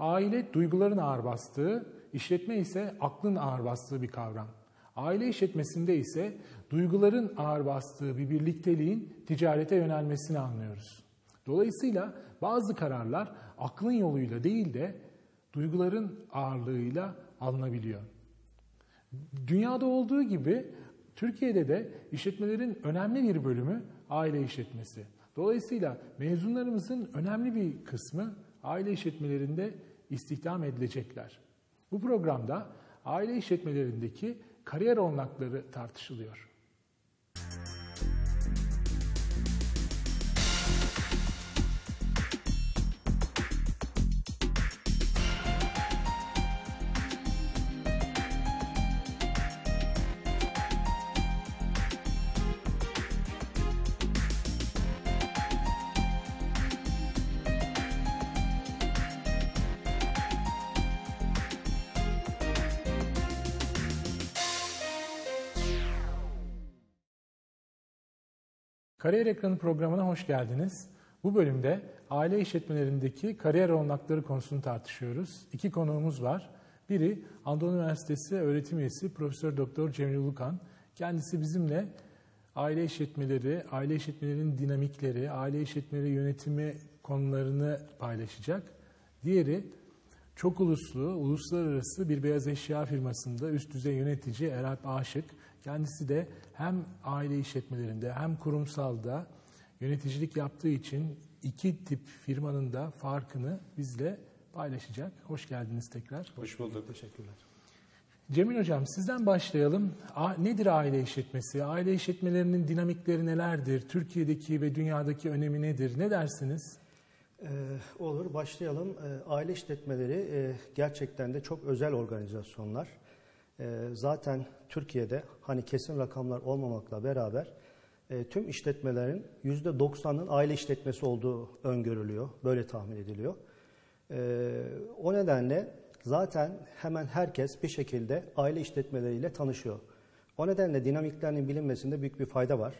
Aile duyguların ağır bastığı, işletme ise aklın ağır bastığı bir kavram. Aile işletmesinde ise duyguların ağır bastığı bir birlikteliğin ticarete yönelmesini anlıyoruz. Dolayısıyla bazı kararlar aklın yoluyla değil de duyguların ağırlığıyla alınabiliyor. Dünyada olduğu gibi Türkiye'de de işletmelerin önemli bir bölümü aile işletmesi. Dolayısıyla mezunlarımızın önemli bir kısmı aile işletmelerinde istihdam edilecekler. Bu programda aile işletmelerindeki kariyer olanakları tartışılıyor. Kariyer Ekranı programına hoş geldiniz. Bu bölümde aile işletmelerindeki kariyer olanakları konusunu tartışıyoruz. İki konuğumuz var. Biri Anadolu Üniversitesi öğretim üyesi Profesör Doktor Cemil Ulukan. Kendisi bizimle aile işletmeleri, aile işletmelerinin dinamikleri, aile işletmeleri yönetimi konularını paylaşacak. Diğeri çok uluslu, uluslararası bir beyaz eşya firmasında üst düzey yönetici Eralp Aşık. Kendisi de hem aile işletmelerinde hem kurumsalda yöneticilik yaptığı için iki tip firmanın da farkını bizle paylaşacak. Hoş geldiniz tekrar. Hoş bulduk. Teşekkürler. Cemil Hocam sizden başlayalım. Nedir aile işletmesi? Aile işletmelerinin dinamikleri nelerdir? Türkiye'deki ve dünyadaki önemi nedir? Ne dersiniz? Ee, olur başlayalım. Ee, aile işletmeleri e, gerçekten de çok özel organizasyonlar. Ee, zaten Türkiye'de hani kesin rakamlar olmamakla beraber e, tüm işletmelerin %90'ın aile işletmesi olduğu öngörülüyor. Böyle tahmin ediliyor. E, o nedenle zaten hemen herkes bir şekilde aile işletmeleriyle tanışıyor. O nedenle dinamiklerinin bilinmesinde büyük bir fayda var.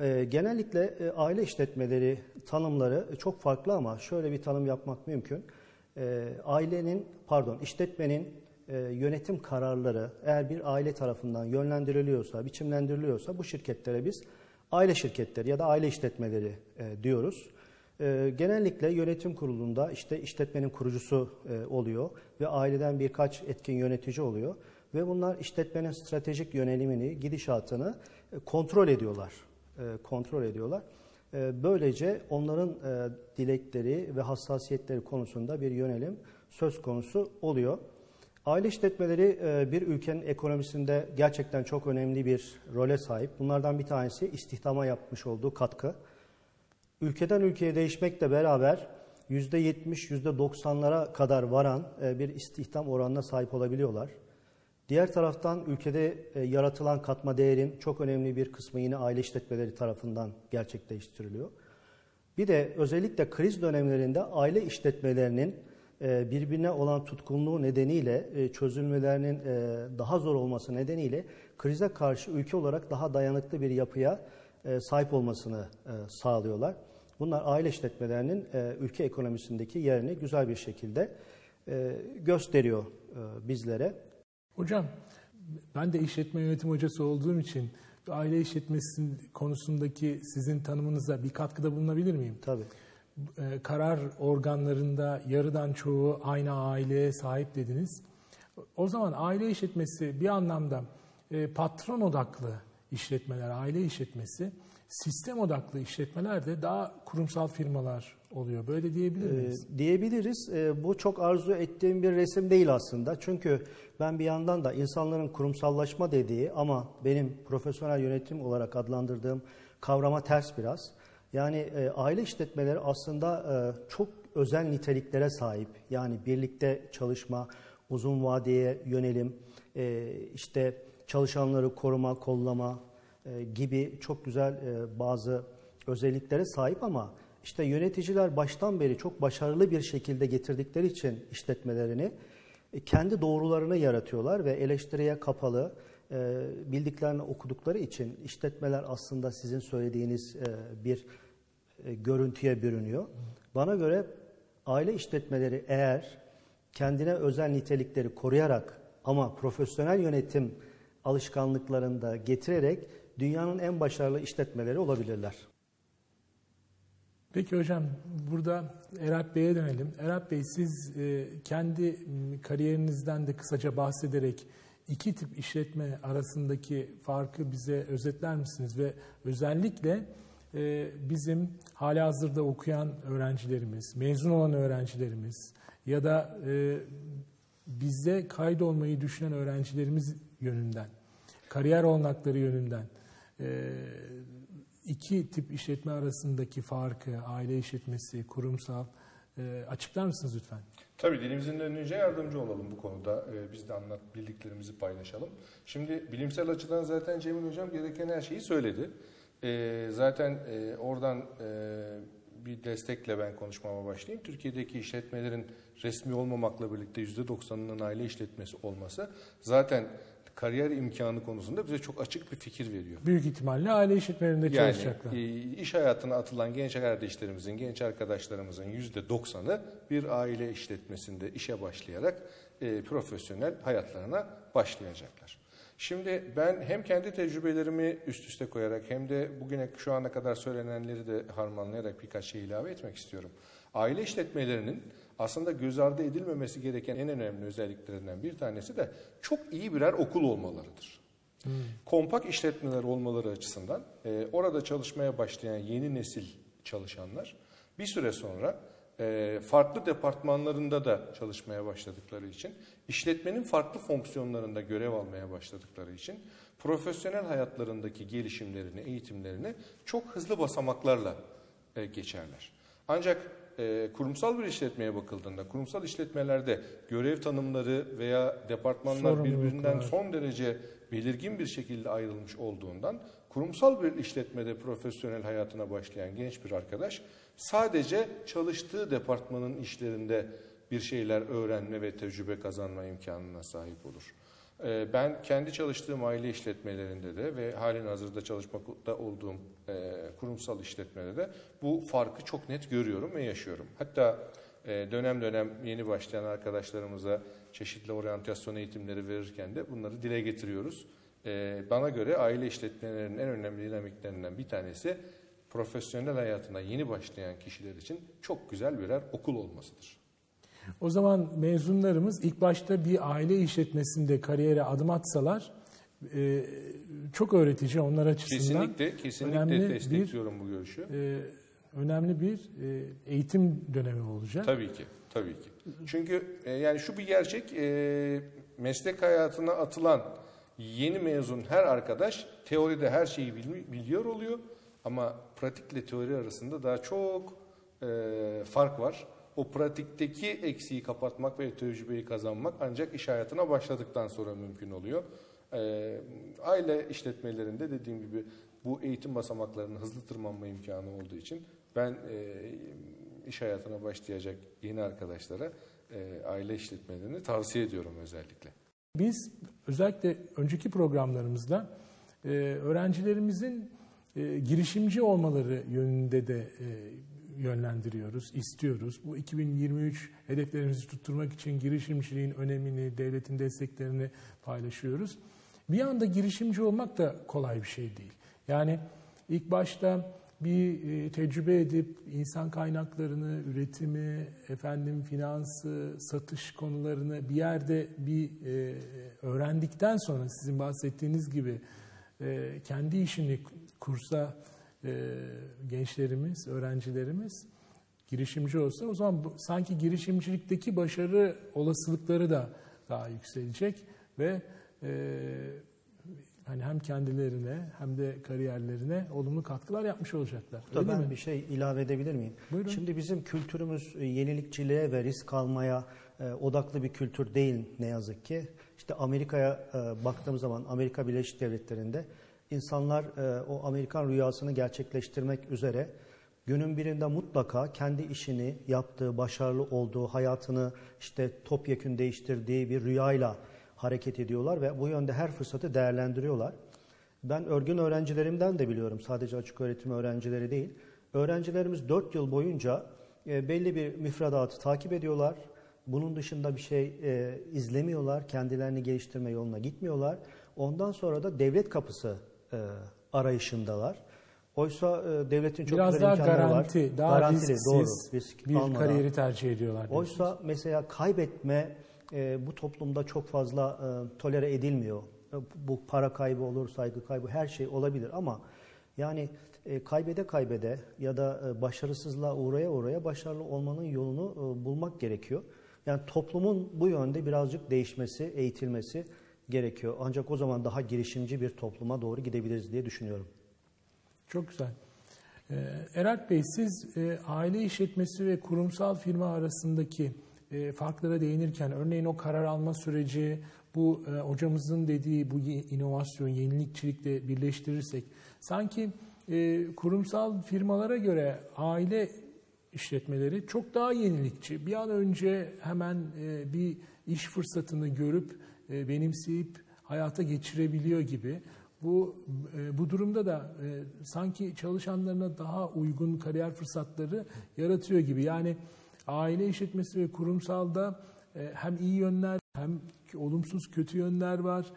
E, genellikle e, aile işletmeleri tanımları çok farklı ama şöyle bir tanım yapmak mümkün. Ailenin, pardon işletmenin e, yönetim kararları eğer bir aile tarafından yönlendiriliyorsa, biçimlendiriliyorsa bu şirketlere biz aile şirketleri ya da aile işletmeleri e, diyoruz. E, genellikle yönetim kurulunda işte işletmenin kurucusu e, oluyor ve aileden birkaç etkin yönetici oluyor ve bunlar işletmenin stratejik yönelimini, gidişatını e, kontrol ediyorlar. E, kontrol ediyorlar. E, böylece onların e, dilekleri ve hassasiyetleri konusunda bir yönelim söz konusu oluyor. Aile işletmeleri e, bir ülkenin ekonomisinde gerçekten çok önemli bir role sahip. Bunlardan bir tanesi istihdama yapmış olduğu katkı. Ülkeden ülkeye değişmekle beraber %70, %90'lara kadar varan e, bir istihdam oranına sahip olabiliyorlar. Diğer taraftan ülkede e, yaratılan katma değerin çok önemli bir kısmı yine aile işletmeleri tarafından gerçekleştiriliyor. Bir de özellikle kriz dönemlerinde aile işletmelerinin birbirine olan tutkunluğu nedeniyle e, çözülmelerinin e, daha zor olması nedeniyle krize karşı ülke olarak daha dayanıklı bir yapıya sahip olmasını sağlıyorlar. Bunlar aile işletmelerinin ülke ekonomisindeki yerini güzel bir şekilde gösteriyor bizlere. Hocam ben de işletme yönetim hocası olduğum için aile işletmesi konusundaki sizin tanımınıza bir katkıda bulunabilir miyim? Tabii. E, karar organlarında yarıdan çoğu aynı aileye sahip dediniz. O zaman aile işletmesi bir anlamda e, patron odaklı işletmeler, aile işletmesi, sistem odaklı işletmeler de daha kurumsal firmalar oluyor. Böyle diyebilir e, miyiz? E, diyebiliriz. E, bu çok arzu ettiğim bir resim değil aslında. Çünkü ben bir yandan da insanların kurumsallaşma dediği ama benim profesyonel yönetim olarak adlandırdığım kavrama ters biraz. Yani e, aile işletmeleri aslında e, çok özel niteliklere sahip. Yani birlikte çalışma, uzun vadeye yönelim, e, işte çalışanları koruma, kollama e, gibi çok güzel e, bazı özelliklere sahip ama işte yöneticiler baştan beri çok başarılı bir şekilde getirdikleri için işletmelerini e, kendi doğrularını yaratıyorlar ve eleştiriye kapalı, e, bildiklerini okudukları için işletmeler aslında sizin söylediğiniz e, bir e, görüntüye bürünüyor. Bana göre aile işletmeleri eğer kendine özel nitelikleri koruyarak ama profesyonel yönetim alışkanlıklarını da getirerek dünyanın en başarılı işletmeleri olabilirler. Peki hocam burada Erap Bey'e dönelim. Erap Bey siz e, kendi kariyerinizden de kısaca bahsederek iki tip işletme arasındaki farkı bize özetler misiniz? Ve özellikle bizim hala hazırda okuyan öğrencilerimiz, mezun olan öğrencilerimiz ya da e, bizde kaydolmayı düşünen öğrencilerimiz yönünden, kariyer olanakları yönünden e, iki tip işletme arasındaki farkı, aile işletmesi, kurumsal e, açıklar mısınız lütfen? Tabii dilimizin önce yardımcı olalım bu konuda. Ee, biz de anlat bildiklerimizi paylaşalım. Şimdi bilimsel açıdan zaten Cemil Hocam gereken her şeyi söyledi. Ee, zaten e, oradan e, bir destekle ben konuşmama başlayayım. Türkiye'deki işletmelerin resmi olmamakla birlikte %90'ının aile işletmesi olması zaten kariyer imkanı konusunda bize çok açık bir fikir veriyor. Büyük ihtimalle aile işletmelerinde yani, çalışacaklar. E, iş hayatına atılan genç kardeşlerimizin, genç arkadaşlarımızın yüzde doksanı bir aile işletmesinde işe başlayarak e, profesyonel hayatlarına başlayacaklar. Şimdi ben hem kendi tecrübelerimi üst üste koyarak hem de bugüne şu ana kadar söylenenleri de harmanlayarak birkaç şey ilave etmek istiyorum. Aile işletmelerinin aslında göz ardı edilmemesi gereken en önemli özelliklerinden bir tanesi de çok iyi birer okul olmalarıdır. Hmm. Kompak işletmeler olmaları açısından e, orada çalışmaya başlayan yeni nesil çalışanlar bir süre sonra farklı departmanlarında da çalışmaya başladıkları için, işletmenin farklı fonksiyonlarında görev almaya başladıkları için profesyonel hayatlarındaki gelişimlerini, eğitimlerini çok hızlı basamaklarla e, geçerler. Ancak e, kurumsal bir işletmeye bakıldığında, kurumsal işletmelerde görev tanımları veya departmanlar birbirinden son derece belirgin bir şekilde ayrılmış olduğundan, kurumsal bir işletmede profesyonel hayatına başlayan genç bir arkadaş, sadece çalıştığı departmanın işlerinde bir şeyler öğrenme ve tecrübe kazanma imkanına sahip olur. Ee, ben kendi çalıştığım aile işletmelerinde de ve halin hazırda çalışmakta olduğum e, kurumsal işletmede de bu farkı çok net görüyorum ve yaşıyorum. Hatta e, dönem dönem yeni başlayan arkadaşlarımıza çeşitli oryantasyon eğitimleri verirken de bunları dile getiriyoruz. E, bana göre aile işletmelerinin en önemli dinamiklerinden bir tanesi profesyonel hayatına yeni başlayan kişiler için çok güzel birer okul olmasıdır. O zaman mezunlarımız ilk başta bir aile işletmesinde kariyere adım atsalar e, çok öğretici onlar açısından. Kesinlikle, kesinlikle önemli destekliyorum bir, bu görüşü. E, önemli bir e, eğitim dönemi olacak. Tabii ki, tabii ki. Çünkü e, yani şu bir gerçek, e, meslek hayatına atılan yeni mezun her arkadaş teoride her şeyi biliyor oluyor ama pratikle teori arasında daha çok e, fark var o pratikteki eksiği kapatmak ve tecrübeyi kazanmak ancak iş hayatına başladıktan sonra mümkün oluyor. Ee, aile işletmelerinde dediğim gibi bu eğitim basamaklarının hızlı tırmanma imkanı olduğu için ben e, iş hayatına başlayacak yeni arkadaşlara e, aile işletmelerini tavsiye ediyorum özellikle. Biz özellikle önceki programlarımızda e, öğrencilerimizin girişimci olmaları yönünde de yönlendiriyoruz, istiyoruz. Bu 2023 hedeflerimizi tutturmak için girişimciliğin önemini, devletin desteklerini paylaşıyoruz. Bir anda girişimci olmak da kolay bir şey değil. Yani ilk başta bir e, tecrübe edip insan kaynaklarını, üretimi, efendim finansı, satış konularını bir yerde bir e, öğrendikten sonra sizin bahsettiğiniz gibi e, kendi işini kursa e, gençlerimiz, öğrencilerimiz girişimci olsa o zaman bu, sanki girişimcilikteki başarı olasılıkları da daha yükselecek ve e, hani hem kendilerine hem de kariyerlerine olumlu katkılar yapmış olacaklar. Öyle ben mi? bir şey ilave edebilir miyim? Buyurun. Şimdi bizim kültürümüz e, yenilikçiliğe ve risk almaya e, odaklı bir kültür değil ne yazık ki. İşte Amerika'ya e, baktığım zaman Amerika Birleşik Devletleri'nde insanlar e, o Amerikan rüyasını gerçekleştirmek üzere günün birinde mutlaka kendi işini yaptığı, başarılı olduğu, hayatını işte topyekün değiştirdiği bir rüyayla hareket ediyorlar ve bu yönde her fırsatı değerlendiriyorlar. Ben örgün öğrencilerimden de biliyorum, sadece açık öğretim öğrencileri değil. Öğrencilerimiz 4 yıl boyunca e, belli bir müfredatı takip ediyorlar Bunun dışında bir şey e, izlemiyorlar, kendilerini geliştirme yoluna gitmiyorlar. Ondan sonra da devlet kapısı e, arayışındalar. Oysa e, devletin çok Biraz güzel daha imkanları garanti, var. daha Garantili, doğru, risk bir almadan. kariyeri tercih ediyorlar. diyorsunuz. Oysa mesela kaybetme e, bu toplumda çok fazla e, tolere edilmiyor. E, bu para kaybı olur, saygı kaybı her şey olabilir ama yani e, kaybede kaybede ya da e, başarısızlığa uğraya uğraya başarılı olmanın yolunu e, bulmak gerekiyor. Yani toplumun bu yönde birazcık değişmesi, eğitilmesi gerekiyor. Ancak o zaman daha girişimci bir topluma doğru gidebiliriz diye düşünüyorum. Çok güzel. Ee, Eralp Bey siz e, aile işletmesi ve kurumsal firma arasındaki e, farklara değinirken örneğin o karar alma süreci bu e, hocamızın dediği bu inovasyon, yenilikçilikle birleştirirsek sanki kurumsal firmalara göre aile işletmeleri çok daha yenilikçi. Bir an önce hemen bir iş fırsatını görüp e, benimseyip hayata geçirebiliyor gibi. Bu e, bu durumda da e, sanki çalışanlarına daha uygun kariyer fırsatları yaratıyor gibi. Yani aile işletmesi ve kurumsalda e, hem iyi yönler hem olumsuz kötü yönler var.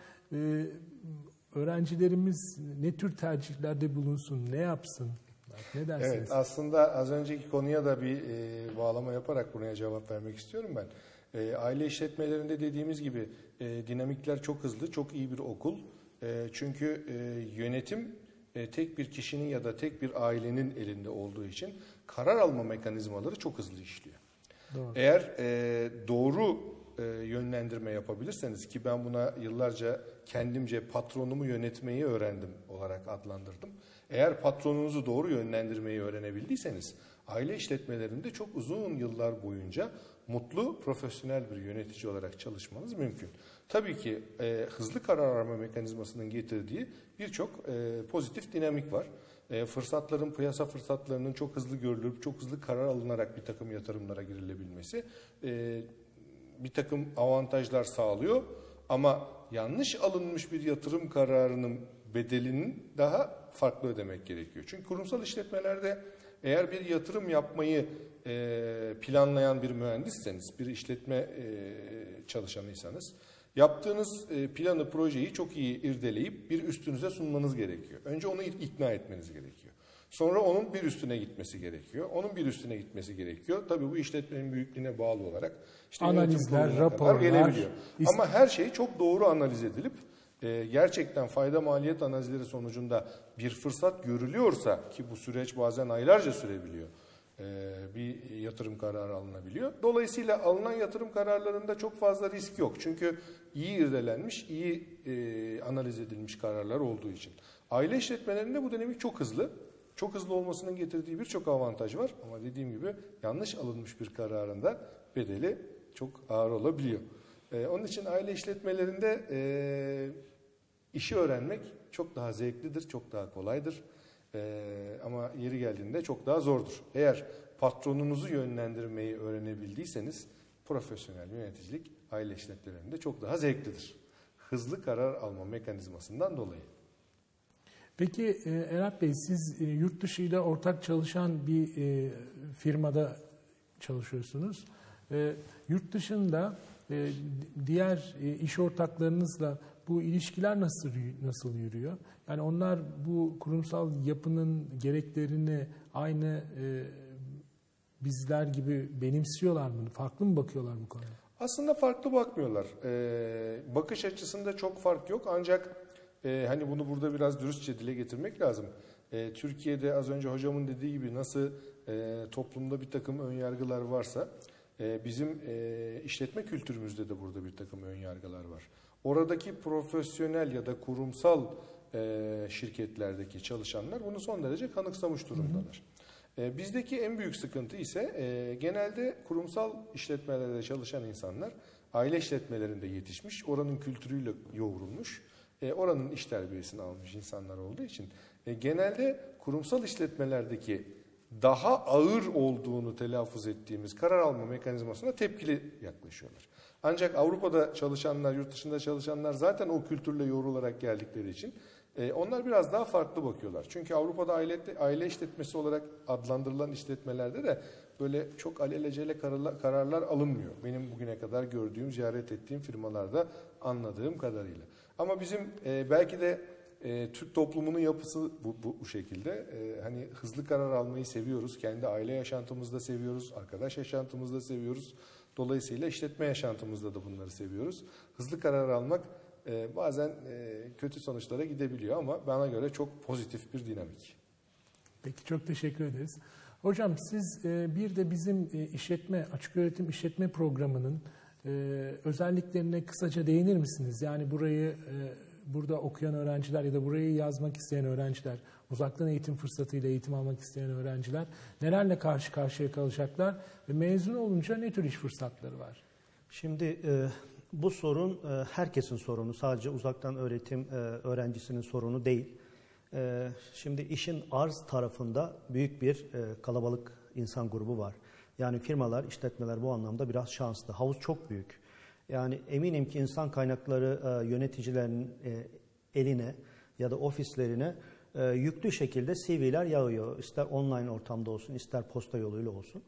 Öğrencilerimiz ne tür tercihlerde bulunsun, ne yapsın? Ne dersiniz? Evet aslında az önceki konuya da bir bağlama yaparak buraya cevap vermek istiyorum ben. Aile işletmelerinde dediğimiz gibi e, dinamikler çok hızlı, çok iyi bir okul. E, çünkü e, yönetim e, tek bir kişinin ya da tek bir ailenin elinde olduğu için karar alma mekanizmaları çok hızlı işliyor. Doğru. Eğer e, doğru e, yönlendirme yapabilirseniz ki ben buna yıllarca kendimce patronumu yönetmeyi öğrendim olarak adlandırdım. Eğer patronunuzu doğru yönlendirmeyi öğrenebildiyseniz aile işletmelerinde çok uzun yıllar boyunca mutlu, profesyonel bir yönetici olarak çalışmanız mümkün. Tabii ki e, hızlı karar alma mekanizmasının getirdiği birçok e, pozitif dinamik var. E, fırsatların, piyasa fırsatlarının çok hızlı görülüp çok hızlı karar alınarak bir takım yatırımlara girilebilmesi e, bir takım avantajlar sağlıyor. Ama yanlış alınmış bir yatırım kararının bedelinin daha farklı ödemek gerekiyor. Çünkü kurumsal işletmelerde eğer bir yatırım yapmayı e, planlayan bir mühendisseniz, bir işletme e, çalışanıysanız, yaptığınız e, planı, projeyi çok iyi irdeleyip bir üstünüze sunmanız gerekiyor. Önce onu ikna etmeniz gerekiyor. Sonra onun bir üstüne gitmesi gerekiyor. Onun bir üstüne gitmesi gerekiyor. Tabii bu işletmenin büyüklüğüne bağlı olarak işte Analizler, raporlar, gelebiliyor. Ama her şey çok doğru analiz edilip e, gerçekten fayda maliyet analizleri sonucunda bir fırsat görülüyorsa ki bu süreç bazen aylarca sürebiliyor. e, bir yatırım kararı alınabiliyor. Dolayısıyla alınan yatırım kararlarında çok fazla risk yok. Çünkü iyi irdelenmiş, iyi e, analiz edilmiş kararlar olduğu için. Aile işletmelerinde bu dinamik çok hızlı. Çok hızlı olmasının getirdiği birçok avantaj var. Ama dediğim gibi yanlış alınmış bir kararında bedeli çok ağır olabiliyor. Ee, onun için aile işletmelerinde e, işi öğrenmek çok daha zevklidir, çok daha kolaydır. Ee, ama yeri geldiğinde çok daha zordur. Eğer patronunuzu yönlendirmeyi öğrenebildiyseniz profesyonel yöneticilik aile işletmelerinde çok daha zevklidir. Hızlı karar alma mekanizmasından dolayı. Peki e, Erap Bey siz e, yurt dışı ile ortak çalışan bir e, firmada çalışıyorsunuz. Yurt dışında diğer e, iş ortaklarınızla bu ilişkiler nasıl nasıl yürüyor? Yani onlar bu kurumsal yapının gereklerini aynı e, bizler gibi benimsiyorlar mı? Farklı mı bakıyorlar bu konuya? Aslında farklı bakmıyorlar. Ee, bakış açısında çok fark yok ancak e, hani bunu burada biraz dürüstçe dile getirmek lazım. E, Türkiye'de az önce hocamın dediği gibi nasıl e, toplumda bir takım ön yargılar varsa e, bizim e, işletme kültürümüzde de burada bir takım ön yargılar var. Oradaki profesyonel ya da kurumsal e, şirketlerdeki çalışanlar bunu son derece kanıksamış durumdalar. E, bizdeki en büyük sıkıntı ise genelde kurumsal işletmelerde çalışan insanlar aile işletmelerinde yetişmiş, oranın kültürüyle yoğrulmuş, oranın iş terbiyesini almış insanlar olduğu için genelde kurumsal işletmelerdeki daha ağır olduğunu telaffuz ettiğimiz karar alma mekanizmasına tepkili yaklaşıyorlar. Ancak Avrupa'da çalışanlar, yurt dışında çalışanlar zaten o kültürle yoğrularak geldikleri için e, onlar biraz daha farklı bakıyorlar. Çünkü Avrupa'da aile, aile işletmesi olarak adlandırılan işletmelerde de böyle çok alelacele kararlar, kararlar alınmıyor. Benim bugüne kadar gördüğüm, ziyaret ettiğim firmalarda anladığım kadarıyla. Ama bizim e, belki de e, Türk toplumunun yapısı bu, bu, bu şekilde. E, hani hızlı karar almayı seviyoruz. Kendi aile yaşantımızda seviyoruz. Arkadaş yaşantımızda seviyoruz. Dolayısıyla işletme yaşantımızda da bunları seviyoruz. Hızlı karar almak e, bazen e, kötü sonuçlara gidebiliyor ama bana göre çok pozitif bir dinamik. Peki çok teşekkür ederiz. Hocam siz e, bir de bizim e, işletme, açık öğretim işletme programının e, özelliklerine kısaca değinir misiniz? Yani burayı burada okuyan öğrenciler ya da burayı yazmak isteyen öğrenciler, uzaktan eğitim fırsatıyla eğitim almak isteyen öğrenciler nelerle karşı karşıya kalacaklar ve mezun olunca ne tür iş fırsatları var? Şimdi e, bu sorun e, herkesin sorunu. Sadece uzaktan öğretim e, öğrencisinin sorunu değil. E, şimdi işin arz tarafında büyük bir e, kalabalık insan grubu var. Yani firmalar, işletmeler bu anlamda biraz şanslı. Havuz çok büyük. Yani eminim ki insan kaynakları e, yöneticilerin e, eline ya da ofislerine e, yüklü şekilde CV'ler yağıyor. İster online ortamda olsun, ister posta yoluyla olsun.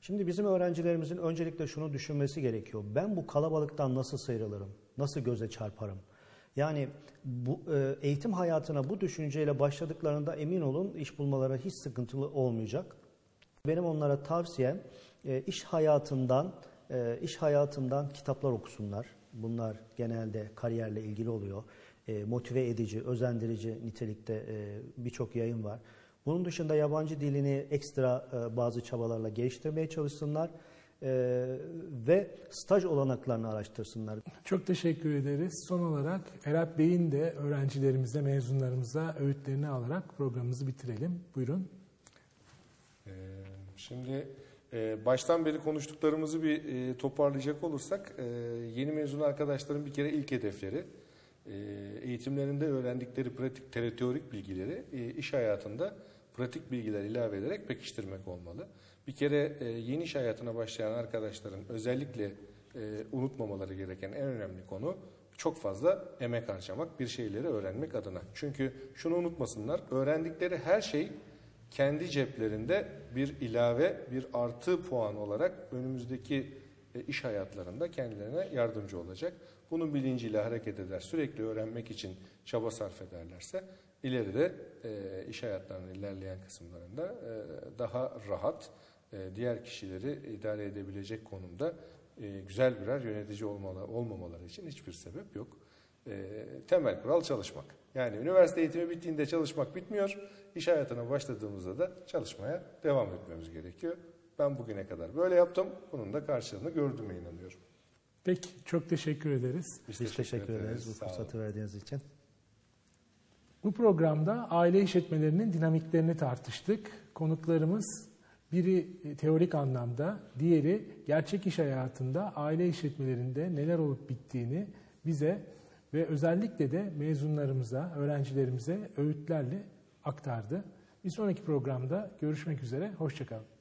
Şimdi bizim öğrencilerimizin öncelikle şunu düşünmesi gerekiyor. Ben bu kalabalıktan nasıl sıyrılırım? Nasıl göze çarparım? Yani bu eğitim hayatına bu düşünceyle başladıklarında emin olun iş bulmaları hiç sıkıntılı olmayacak. Benim onlara tavsiyem iş hayatından e, iş hayatından kitaplar okusunlar. Bunlar genelde kariyerle ilgili oluyor. Motive edici, özendirici nitelikte birçok yayın var. Bunun dışında yabancı dilini ekstra bazı çabalarla geliştirmeye çalışsınlar ve staj olanaklarını araştırsınlar. Çok teşekkür ederiz. Son olarak Erap Bey'in de öğrencilerimize, mezunlarımıza öğütlerini alarak programımızı bitirelim. Buyurun. Şimdi e, baştan beri konuştuklarımızı bir e, toparlayacak olursak e, yeni mezun arkadaşların bir kere ilk hedefleri e, eğitimlerinde öğrendikleri pratik teorik bilgileri iş hayatında pratik bilgiler ilave ederek pekiştirmek olmalı. Bir kere yeni iş hayatına başlayan arkadaşların özellikle unutmamaları gereken en önemli konu çok fazla emek harcamak, bir şeyleri öğrenmek adına. Çünkü şunu unutmasınlar, öğrendikleri her şey kendi ceplerinde bir ilave, bir artı puan olarak önümüzdeki e, iş hayatlarında kendilerine yardımcı olacak. Bunun bilinciyle hareket eder, sürekli öğrenmek için çaba sarf ederlerse ileride e, iş hayatlarının ilerleyen kısımlarında e, daha rahat diğer kişileri idare edebilecek konumda güzel birer yönetici olmalı, olmamaları için hiçbir sebep yok. E, temel kural çalışmak. Yani üniversite eğitimi bittiğinde çalışmak bitmiyor. İş hayatına başladığımızda da çalışmaya devam etmemiz gerekiyor. Ben bugüne kadar böyle yaptım. Bunun da karşılığını gördüğüme inanıyorum. Peki, çok teşekkür ederiz. Biz, Biz teşekkür, teşekkür ederiz, ederiz bu fırsatı verdiğiniz için. Bu programda aile işletmelerinin dinamiklerini tartıştık. Konuklarımız biri teorik anlamda, diğeri gerçek iş hayatında aile işletmelerinde neler olup bittiğini bize ve özellikle de mezunlarımıza, öğrencilerimize öğütlerle aktardı. Bir sonraki programda görüşmek üzere, hoşçakalın.